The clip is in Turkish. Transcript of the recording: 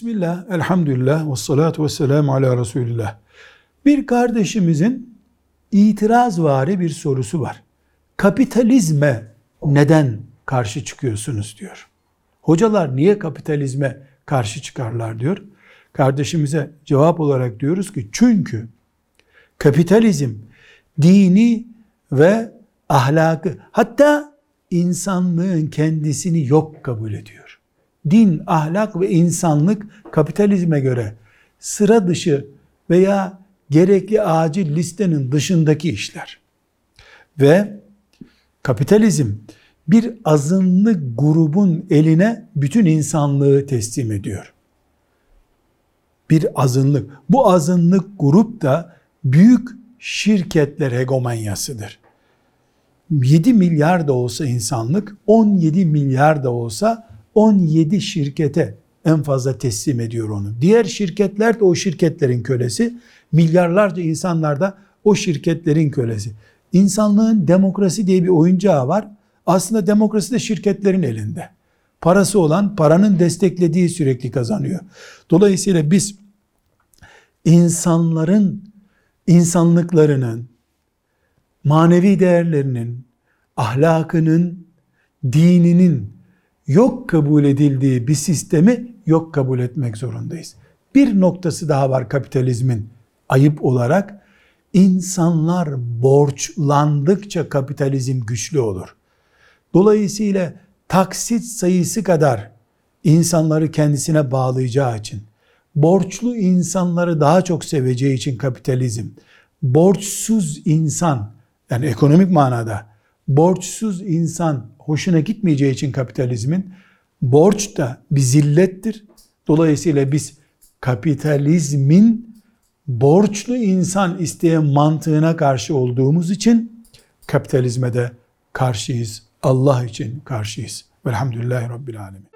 Bismillah, elhamdülillah, ve salatu ve selamu ala Resulillah. Bir kardeşimizin itirazvari bir sorusu var. Kapitalizme neden karşı çıkıyorsunuz diyor. Hocalar niye kapitalizme karşı çıkarlar diyor. Kardeşimize cevap olarak diyoruz ki çünkü kapitalizm dini ve ahlakı hatta insanlığın kendisini yok kabul ediyor din, ahlak ve insanlık kapitalizme göre sıra dışı veya gerekli acil listenin dışındaki işler. Ve kapitalizm bir azınlık grubun eline bütün insanlığı teslim ediyor. Bir azınlık. Bu azınlık grup da büyük şirketler hegemonyasıdır. 7 milyar da olsa insanlık, 17 milyar da olsa 17 şirkete en fazla teslim ediyor onu. Diğer şirketler de o şirketlerin kölesi. Milyarlarca insanlar da o şirketlerin kölesi. İnsanlığın demokrasi diye bir oyuncağı var. Aslında demokrasi de şirketlerin elinde. Parası olan paranın desteklediği sürekli kazanıyor. Dolayısıyla biz insanların insanlıklarının manevi değerlerinin, ahlakının, dininin yok kabul edildiği bir sistemi yok kabul etmek zorundayız. Bir noktası daha var kapitalizmin ayıp olarak. insanlar borçlandıkça kapitalizm güçlü olur. Dolayısıyla taksit sayısı kadar insanları kendisine bağlayacağı için, borçlu insanları daha çok seveceği için kapitalizm, borçsuz insan, yani ekonomik manada, borçsuz insan hoşuna gitmeyeceği için kapitalizmin borç da bir zillettir. Dolayısıyla biz kapitalizmin borçlu insan isteyen mantığına karşı olduğumuz için kapitalizme de karşıyız. Allah için karşıyız. Velhamdülillahi Rabbil Alemin.